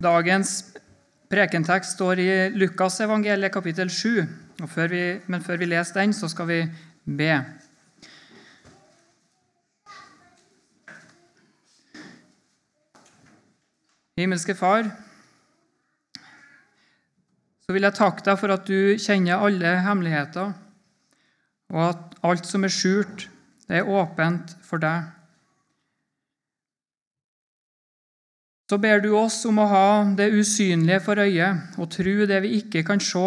Dagens prekentekst står i Lukas evangeliet kapittel 7. Før vi, men før vi leser den, så skal vi be. Himmelske Far, så vil jeg takke deg for at du kjenner alle hemmeligheter, og at alt som er skjult, det er åpent for deg. Så ber du oss om å ha det usynlige for øyet og tro det vi ikke kan se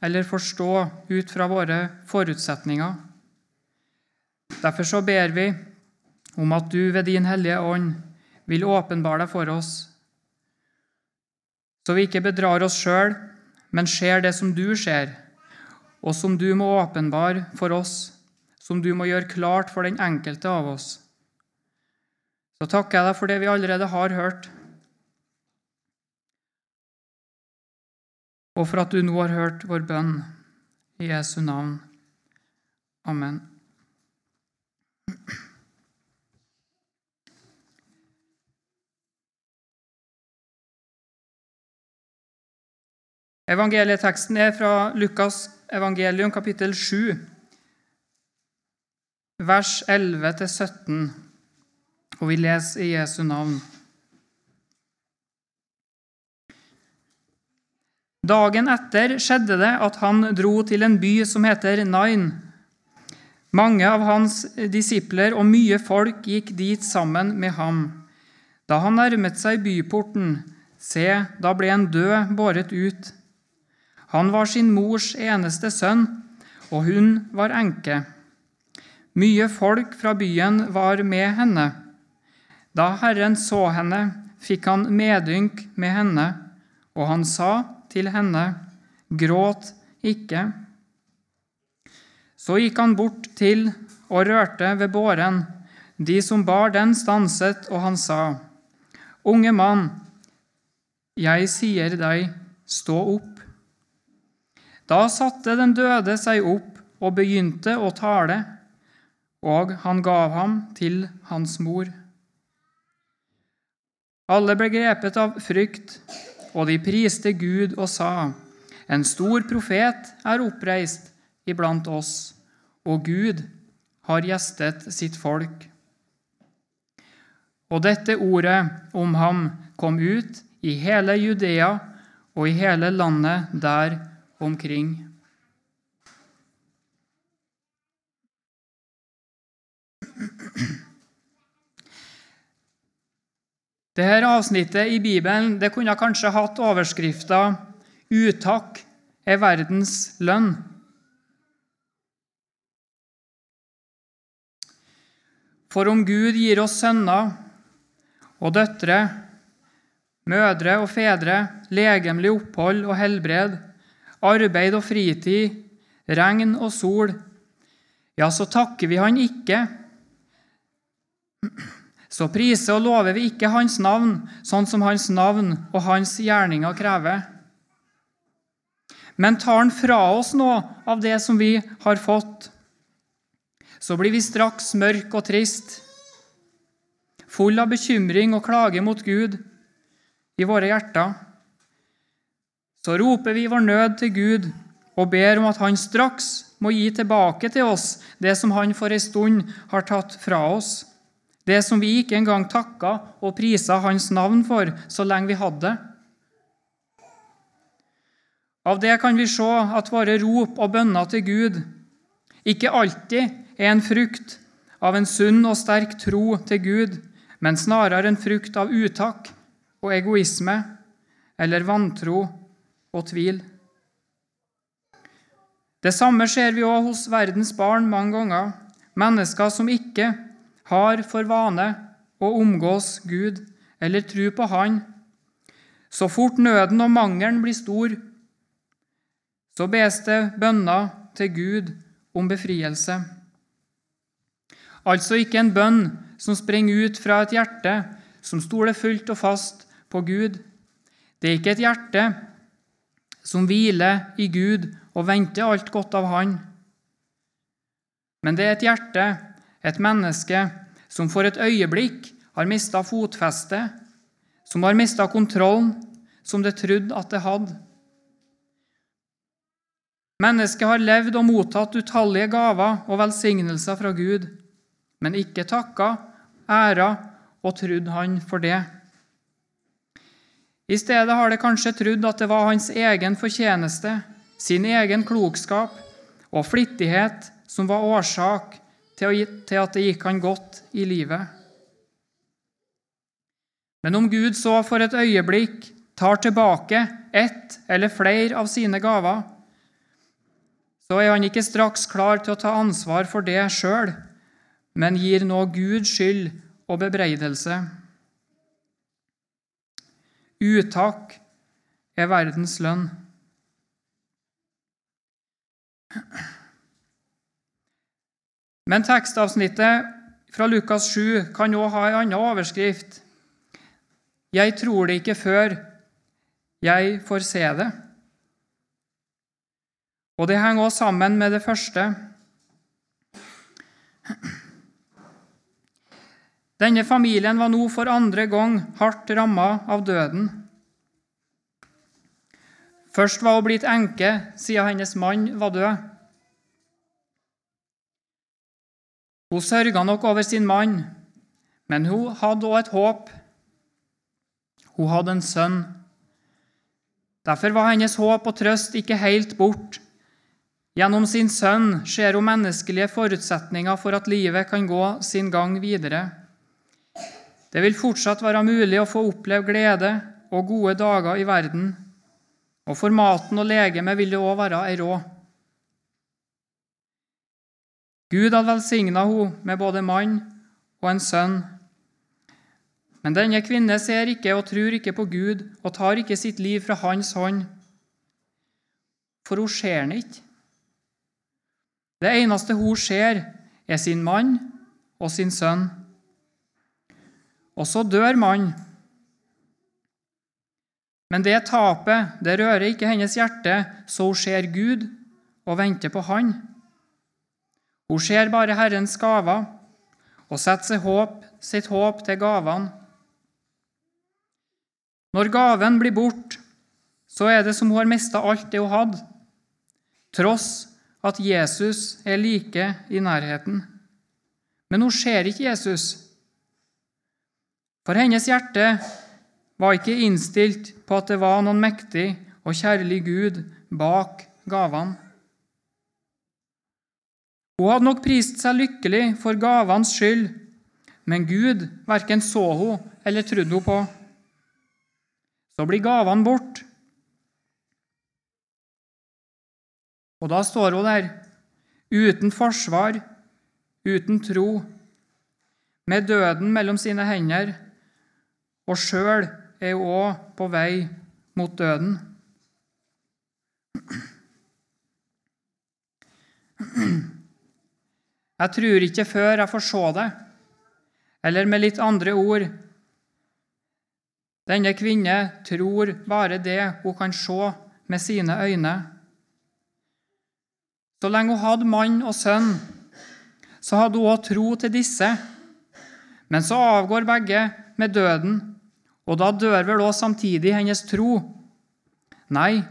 eller forstå ut fra våre forutsetninger. Derfor så ber vi om at du ved Din Hellige Ånd vil åpenbare deg for oss, så vi ikke bedrar oss sjøl, men ser det som du ser, og som du må åpenbare for oss, som du må gjøre klart for den enkelte av oss. Så takker jeg deg for det vi allerede har hørt, og for at du nå har hørt vår bønn. I Jesu navn. Amen. Evangelieteksten er fra Lukas evangelium kapittel 7, vers 11-17, og vi leser i Jesu navn. Dagen etter skjedde det at han dro til en by som heter Nain. Mange av hans disipler og mye folk gikk dit sammen med ham. Da han nærmet seg byporten, se, da ble en død båret ut. Han var sin mors eneste sønn, og hun var enke. Mye folk fra byen var med henne. Da Herren så henne, fikk han medynk med henne, og han sa:" til henne, gråt ikke. Så gikk han bort til og rørte ved båren. De som bar den, stanset, og han sa, Unge mann, jeg sier deg, stå opp. Da satte den døde seg opp og begynte å tale, og han gav ham til hans mor. Alle ble grepet av frykt og de priste Gud og sa:" En stor profet er oppreist iblant oss, og Gud har gjestet sitt folk. Og dette ordet om ham kom ut i hele Judea og i hele landet der omkring. Dette avsnittet i Bibelen det kunne kanskje hatt overskrifta 'Utakk er verdens lønn'. For om Gud gir oss sønner og døtre, mødre og fedre, legemlig opphold og helbred, arbeid og fritid, regn og sol, ja, så takker vi Han ikke så priser og lover vi ikke Hans navn sånn som Hans navn og Hans gjerninger krever. Men tar Han fra oss noe av det som vi har fått, så blir vi straks mørk og trist, full av bekymring og klage mot Gud i våre hjerter. Så roper vi vår nød til Gud og ber om at Han straks må gi tilbake til oss det som Han for ei stund har tatt fra oss det som vi ikke engang takka og prisa Hans navn for så lenge vi hadde det. Av det kan vi se at våre rop og bønner til Gud ikke alltid er en frukt av en sunn og sterk tro til Gud, men snarere en frukt av utakk og egoisme eller vantro og tvil. Det samme ser vi òg hos verdens barn mange ganger. Mennesker som ikke har for vane å omgås Gud eller tro på Han, så fort nøden og mangelen blir stor, så bes det bønner til Gud om befrielse. Altså ikke en bønn som springer ut fra et hjerte som stoler fullt og fast på Gud. Det er ikke et hjerte som hviler i Gud og venter alt godt av Han. Men det er et hjerte, et menneske, som for et øyeblikk har mista fotfestet, som har mista kontrollen, som det trodde at det hadde. Mennesket har levd og mottatt utallige gaver og velsignelser fra Gud, men ikke takka, æra og trodd Han for det. I stedet har det kanskje trodd at det var hans egen fortjeneste, sin egen klokskap og flittighet som var årsak til at det gikk han godt i livet. Men om Gud så for et øyeblikk tar tilbake ett eller flere av sine gaver, så er han ikke straks klar til å ta ansvar for det sjøl, men gir nå Gud skyld og bebreidelse. Utakk er verdens lønn. Men tekstavsnittet fra Lukas 7 kan òg ha en annen overskrift. Jeg tror det ikke før jeg får se det. Og det henger også sammen med det første. Denne familien var nå for andre gang hardt ramma av døden. Først var hun blitt enke siden hennes mann var død. Hun sørga nok over sin mann, men hun hadde også et håp. Hun hadde en sønn. Derfor var hennes håp og trøst ikke helt bort. Gjennom sin sønn ser hun menneskelige forutsetninger for at livet kan gå sin gang videre. Det vil fortsatt være mulig å få oppleve glede og gode dager i verden, og for maten og legemet vil det òg være ei råd. Gud hadde velsigna henne med både mann og en sønn. Men denne kvinne ser ikke og tror ikke på Gud og tar ikke sitt liv fra hans hånd, for hun ser ham ikke. Det eneste hun ser, er sin mann og sin sønn. Og så dør mannen. Men det tapet det rører ikke hennes hjerte, så hun ser Gud og venter på Han. Hun ser bare Herrens gaver og setter sitt håp, sitt håp til gavene. Når gaven blir borte, så er det som hun har mista alt det hun hadde, tross at Jesus er like i nærheten. Men hun ser ikke Jesus. For hennes hjerte var ikke innstilt på at det var noen mektig og kjærlig Gud bak gavene. Hun hadde nok prist seg lykkelig for gavenes skyld, men Gud verken så hun eller trodde hun på. Så blir gavene borte, Og da står hun der, uten forsvar, uten tro, med døden mellom sine hender, og sjøl er hun òg på vei mot døden. Jeg tror ikke før jeg får se det, eller med litt andre ord Denne kvinne tror bare det hun kan se med sine øyne. Så lenge hun hadde mann og sønn, så hadde hun òg tro til disse. Men så avgår begge med døden, og da dør vel òg samtidig hennes tro? Nei.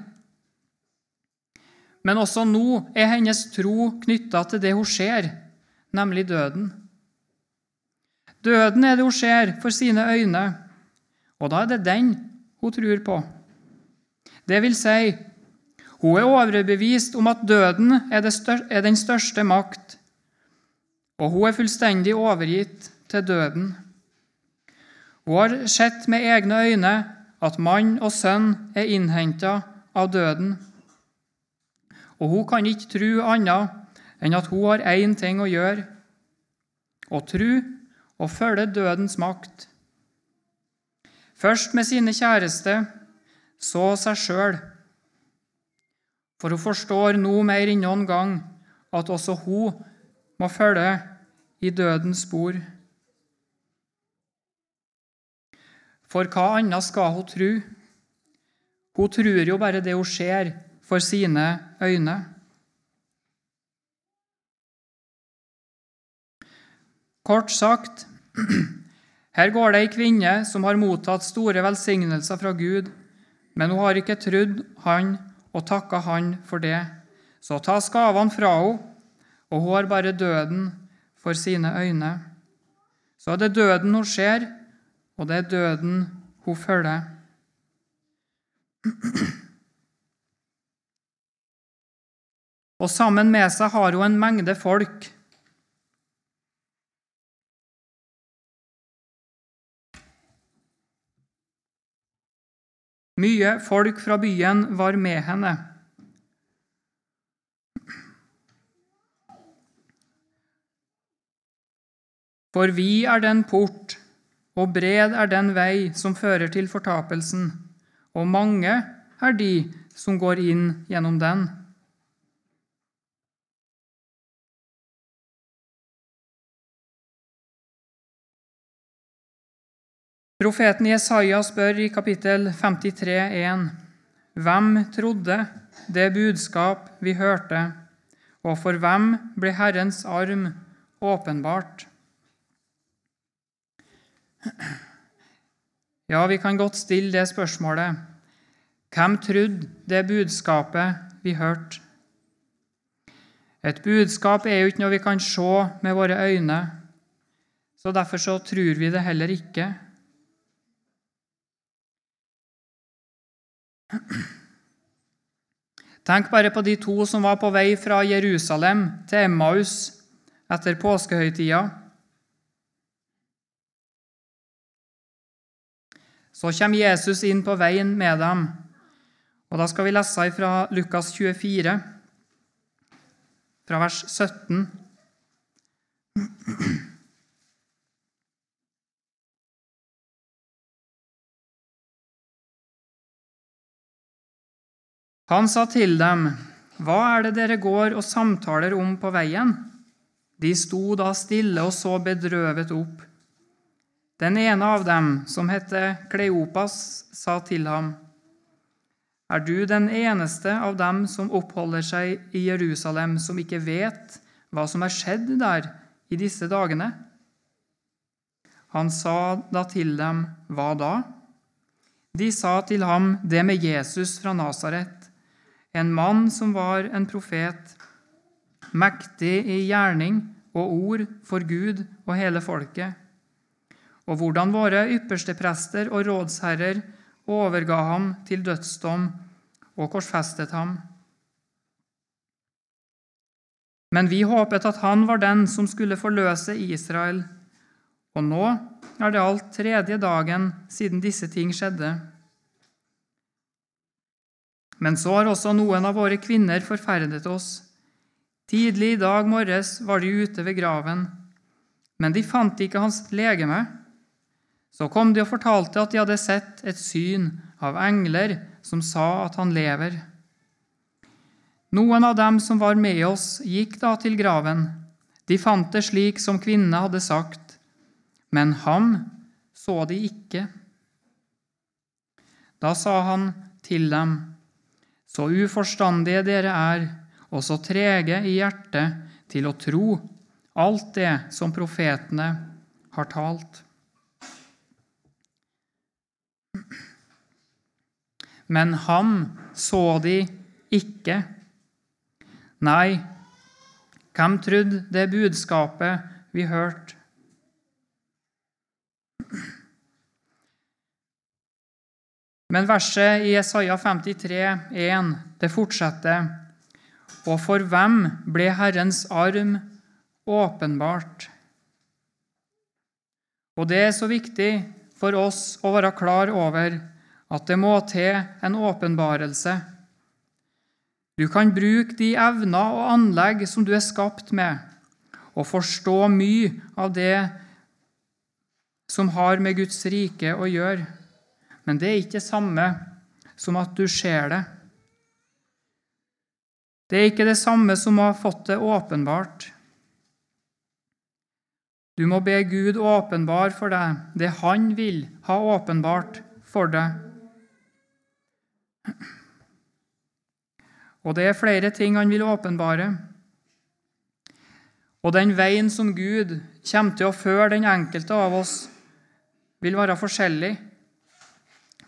Men også nå er hennes tro knytta til det hun ser, nemlig døden. Døden er det hun ser for sine øyne, og da er det den hun tror på. Det vil si, hun er overbevist om at døden er den største makt, og hun er fullstendig overgitt til døden. Hun har sett med egne øyne at mann og sønn er innhenta av døden. Og hun kan ikke tro annet enn at hun har én ting å gjøre å tro og følge dødens makt. Først med sine kjæreste, så seg sjøl for hun forstår nå mer enn noen gang at også hun må følge i dødens spor. For hva annet skal hun tro? Hun tror jo bare det hun ser for sine øyne. Kort sagt, her går det ei kvinne som har mottatt store velsignelser fra Gud, men hun har ikke trodd han og takka han for det. Så ta gavene fra henne, og hun har bare døden for sine øyne. Så er det døden hun ser, og det er døden hun følger. Og sammen med seg har hun en mengde folk. Mye folk fra byen var med henne. For vi er den port, og bred er den vei som fører til fortapelsen, og mange er de som går inn gjennom den. Profeten Jesaja spør i kapittel 53, 1, Hvem trodde det budskap vi hørte, og for hvem ble Herrens arm åpenbart? Ja, vi kan godt stille det spørsmålet. Hvem trodde det budskapet vi hørte? Et budskap er jo ikke noe vi kan se med våre øyne, så derfor så tror vi det heller ikke. Tenk bare på de to som var på vei fra Jerusalem til Emmaus etter påskehøytida. Så kommer Jesus inn på veien med dem. Og Da skal vi lese fra Lukas 24, fra vers 17. Han sa til dem, Hva er det dere går og samtaler om på veien? De sto da stille og så bedrøvet opp. Den ene av dem, som het Kleopas, sa til ham, Er du den eneste av dem som oppholder seg i Jerusalem, som ikke vet hva som er skjedd der i disse dagene? Han sa da til dem, Hva da? De sa til ham det med Jesus fra Nasaret en mann som var en profet, mektig i gjerning og ord for Gud og hele folket, og hvordan våre ypperste prester og rådsherrer overga ham til dødsdom og korsfestet ham. Men vi håpet at han var den som skulle forløse Israel, og nå er det alt tredje dagen siden disse ting skjedde. Men så har også noen av våre kvinner forferdet oss. Tidlig i dag morges var de ute ved graven, men de fant ikke hans legeme. Så kom de og fortalte at de hadde sett et syn av engler som sa at han lever. Noen av dem som var med oss, gikk da til graven. De fant det slik som kvinnene hadde sagt, men ham så de ikke. Da sa han til dem:" Så uforstandige dere er, og så trege i hjertet til å tro alt det som profetene har talt. Men ham så de ikke. Nei, hvem trodde det budskapet vi hørte? Men verset i Jesaja 53, 1, det fortsetter. Og for hvem ble Herrens arm åpenbart? Og det er så viktig for oss å være klar over at det må til en åpenbarelse. Du kan bruke de evner og anlegg som du er skapt med, og forstå mye av det som har med Guds rike å gjøre. Men det er ikke det samme som at du ser det. Det er ikke det samme som å ha fått det åpenbart. Du må be Gud åpenbar for deg det Han vil ha åpenbart for deg. Og det er flere ting Han vil åpenbare. Og den veien som Gud kommer til å føre den enkelte av oss, vil være forskjellig.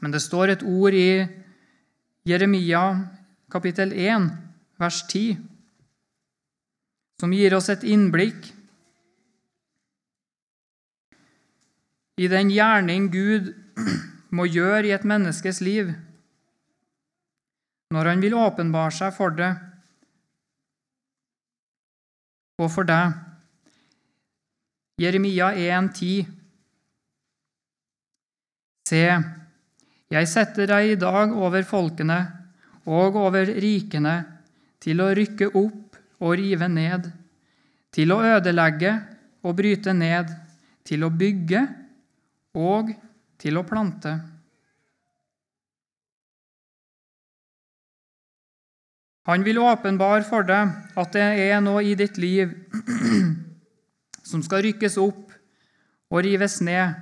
Men det står et ord i Jeremia kapittel 1, vers 10, som gir oss et innblikk i den gjerning Gud må gjøre i et menneskes liv når han vil åpenbare seg for det og for deg. Jeremia 1,10 Se, jeg setter deg i dag over folkene og over rikene til å rykke opp og rive ned, til å ødelegge og bryte ned, til å bygge og til å plante. Han vil åpenbare for deg at det er noe i ditt liv som skal rykkes opp og rives ned.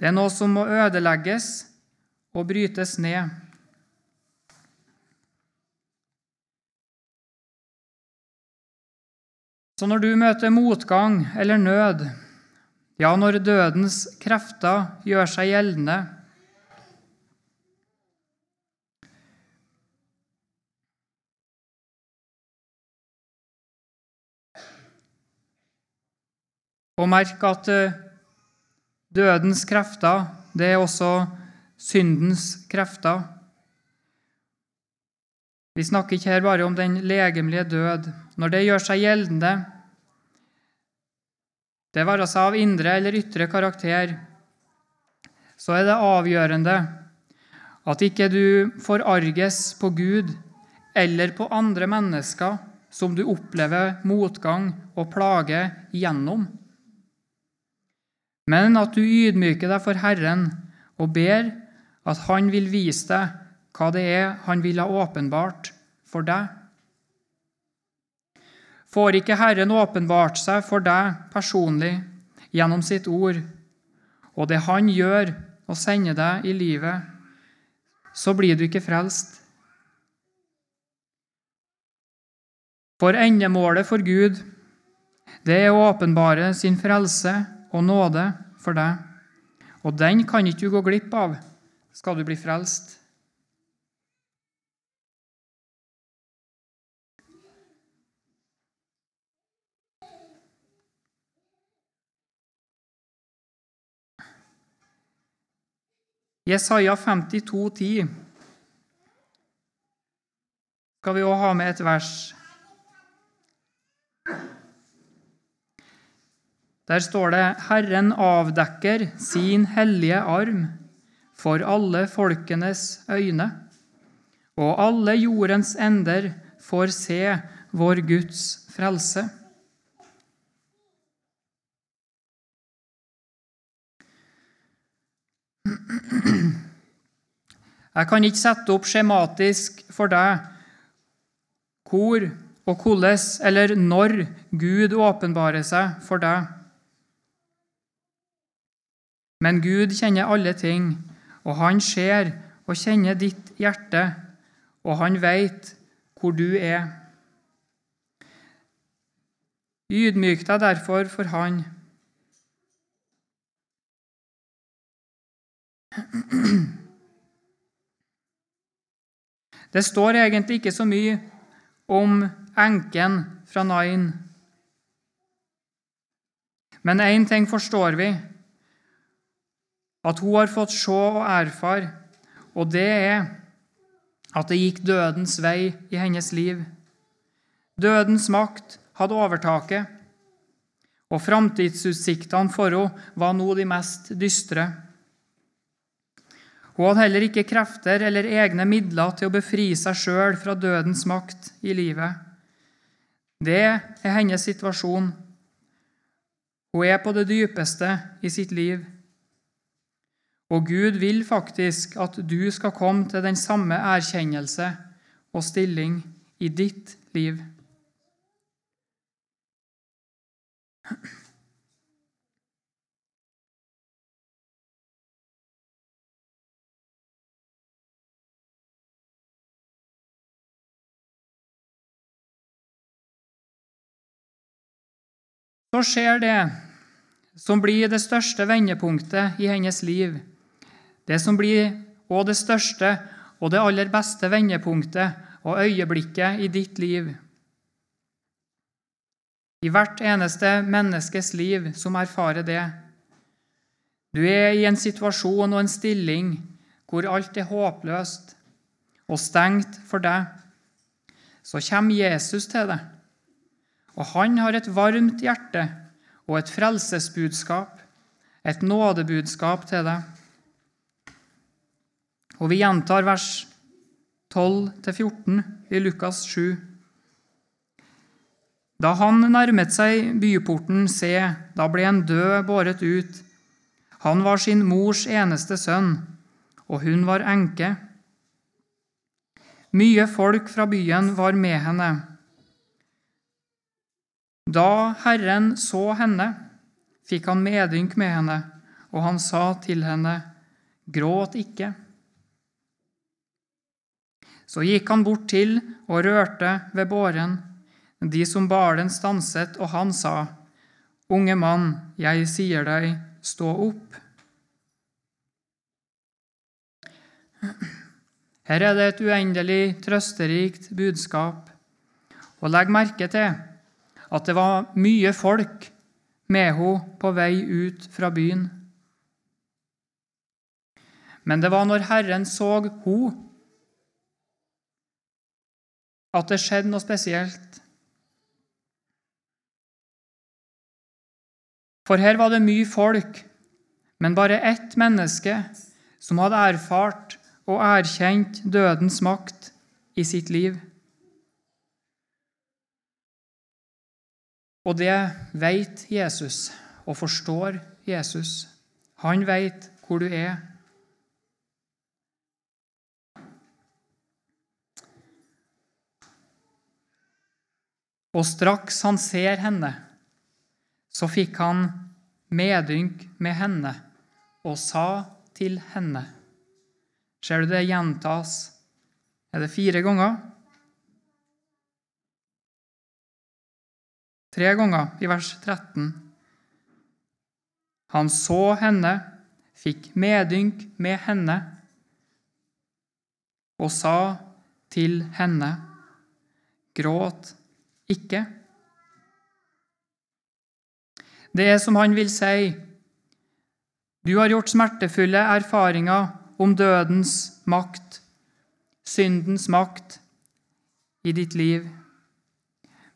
Det er noe som må ødelegges og brytes ned. Så når du møter motgang eller nød, ja, når dødens krefter gjør seg gjeldende, Og merk at eh, dødens krefter, det er også syndens krefter. Vi snakker ikke her bare om den legemlige død. Når det gjør seg gjeldende, det være seg av indre eller ytre karakter, så er det avgjørende at ikke du forarges på Gud eller på andre mennesker som du opplever motgang og plage gjennom men at du ydmyker deg for Herren og ber at Han vil vise deg hva det er Han vil ha åpenbart for deg. Får ikke Herren åpenbart seg for deg personlig gjennom sitt ord, og det Han gjør og sender deg i livet, så blir du ikke frelst. For endemålet for Gud, det er å åpenbare sin frelse og nåde for deg. Og den kan ikke du gå glipp av skal du bli frelst. Jesaja 52, 10. skal vi òg ha med et vers. Der står det 'Herren avdekker sin hellige arm for alle folkenes øyne', og alle jordens ender får se vår Guds frelse. Jeg kan ikke sette opp skjematisk for deg hvor og hvordan eller når Gud åpenbarer seg for deg. Men Gud kjenner alle ting, og han ser og kjenner ditt hjerte, og han veit hvor du er. Ydmyk deg derfor for han. Det står egentlig ikke så mye om enken fra Nain. Men én ting forstår vi at hun har fått se og erfare, og det er at det gikk dødens vei i hennes liv. Dødens makt hadde overtaket, og framtidsutsiktene for henne var nå de mest dystre. Hun hadde heller ikke krefter eller egne midler til å befri seg sjøl fra dødens makt i livet. Det er hennes situasjon. Hun er på det dypeste i sitt liv. Og Gud vil faktisk at du skal komme til den samme erkjennelse og stilling i ditt liv. Så skjer det som blir det største vendepunktet i hennes liv det som blir òg det største og det aller beste vendepunktet og øyeblikket i ditt liv. I hvert eneste menneskes liv som erfarer det. Du er i en situasjon og en stilling hvor alt er håpløst og stengt for deg. Så kommer Jesus til deg, og han har et varmt hjerte og et frelsesbudskap, et nådebudskap til deg. Og vi gjentar vers 12-14 i Lukas 7. Da han nærmet seg byporten, se, da ble en død båret ut. Han var sin mors eneste sønn, og hun var enke. Mye folk fra byen var med henne. Da Herren så henne, fikk han medynk med henne, og han sa til henne, Gråt ikke. Så gikk han bort til og rørte ved båren. De som bar den, stanset, og han sa, Unge mann, jeg sier deg, stå opp. Her er det et uendelig trøsterikt budskap. Og legg merke til at det var mye folk med henne på vei ut fra byen. Men det var når Herren så henne, at det skjedde noe spesielt. For her var det mye folk, men bare ett menneske som hadde erfart og erkjent dødens makt i sitt liv. Og det vet Jesus og forstår Jesus. Han vet hvor du er. Og straks han ser henne, så fikk han medynk med henne og sa til henne Ser du det gjentas? Er det fire ganger? Tre ganger i vers 13. Han så henne, fikk medynk med henne og sa til henne, gråt ikke. Det er som han vil si, du har gjort smertefulle erfaringer om dødens makt, syndens makt, i ditt liv.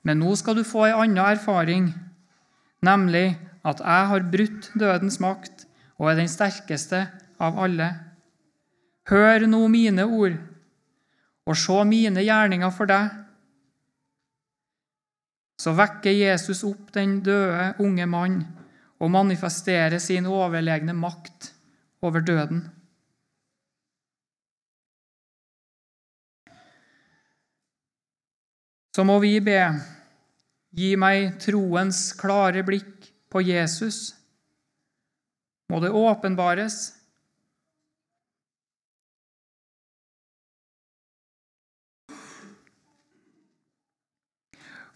Men nå skal du få ei anna erfaring, nemlig at jeg har brutt dødens makt og er den sterkeste av alle. Hør nå mine ord, og se mine gjerninger for deg så vekker Jesus opp den døde unge mann og manifesterer sin overlegne makt over døden. Så må vi be, gi meg troens klare blikk på Jesus. Må det åpenbares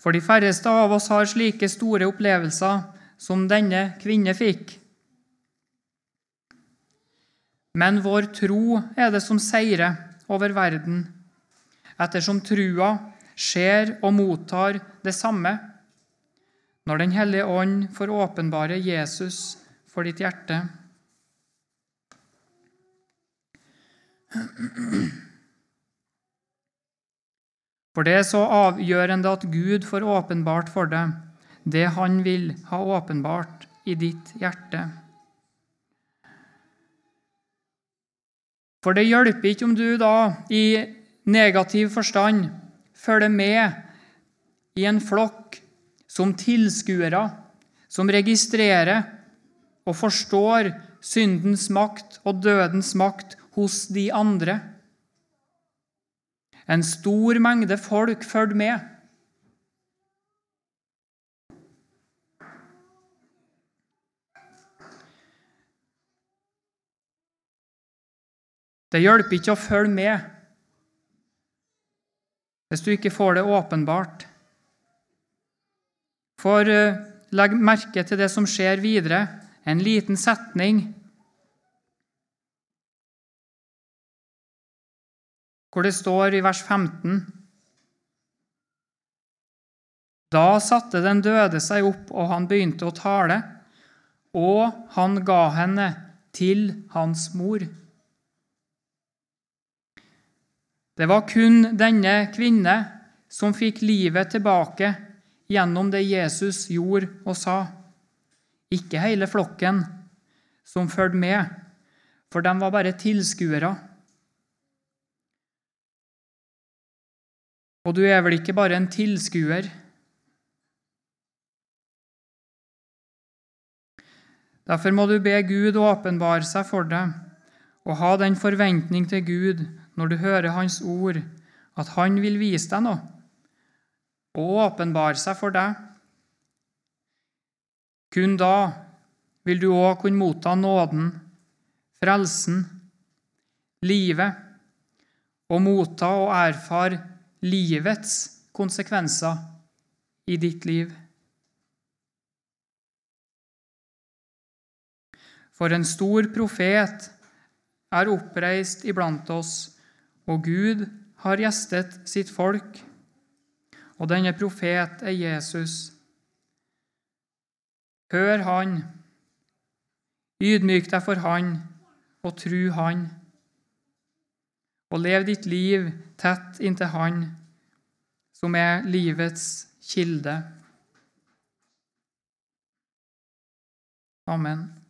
For de færreste av oss har slike store opplevelser som denne kvinne fikk. Men vår tro er det som seirer over verden, ettersom trua ser og mottar det samme når Den hellige ånd får åpenbare Jesus for ditt hjerte. For det er så avgjørende at Gud får åpenbart for deg det Han vil ha åpenbart i ditt hjerte. For det hjelper ikke om du da i negativ forstand følger med i en flokk som tilskuere, som registrerer og forstår syndens makt og dødens makt hos de andre. En stor mengde folk fulgte med. Det hjelper ikke å følge med hvis du ikke får det åpenbart. For eh, legg merke til det som skjer videre. En liten setning hvor det står i vers 15 Da satte den døde seg opp, og han begynte å tale, og han ga henne til hans mor. Det var kun denne kvinne som fikk livet tilbake gjennom det Jesus gjorde og sa. Ikke hele flokken som fulgte med, for de var bare tilskuere. Og du er vel ikke bare en tilskuer? Derfor må du be Gud åpenbare seg for deg, og ha den forventning til Gud når du hører Hans ord, at Han vil vise deg noe og åpenbare seg for deg. Kun da vil du òg kunne motta nåden, frelsen, livet, og motta og erfare livets konsekvenser i ditt liv. For en stor profet er oppreist iblant oss, og Gud har gjestet sitt folk. Og denne profet er Jesus. Hør Han, ydmyk deg for Han og tru Han og lev ditt liv tett inntil Han, som er livets kilde. Amen.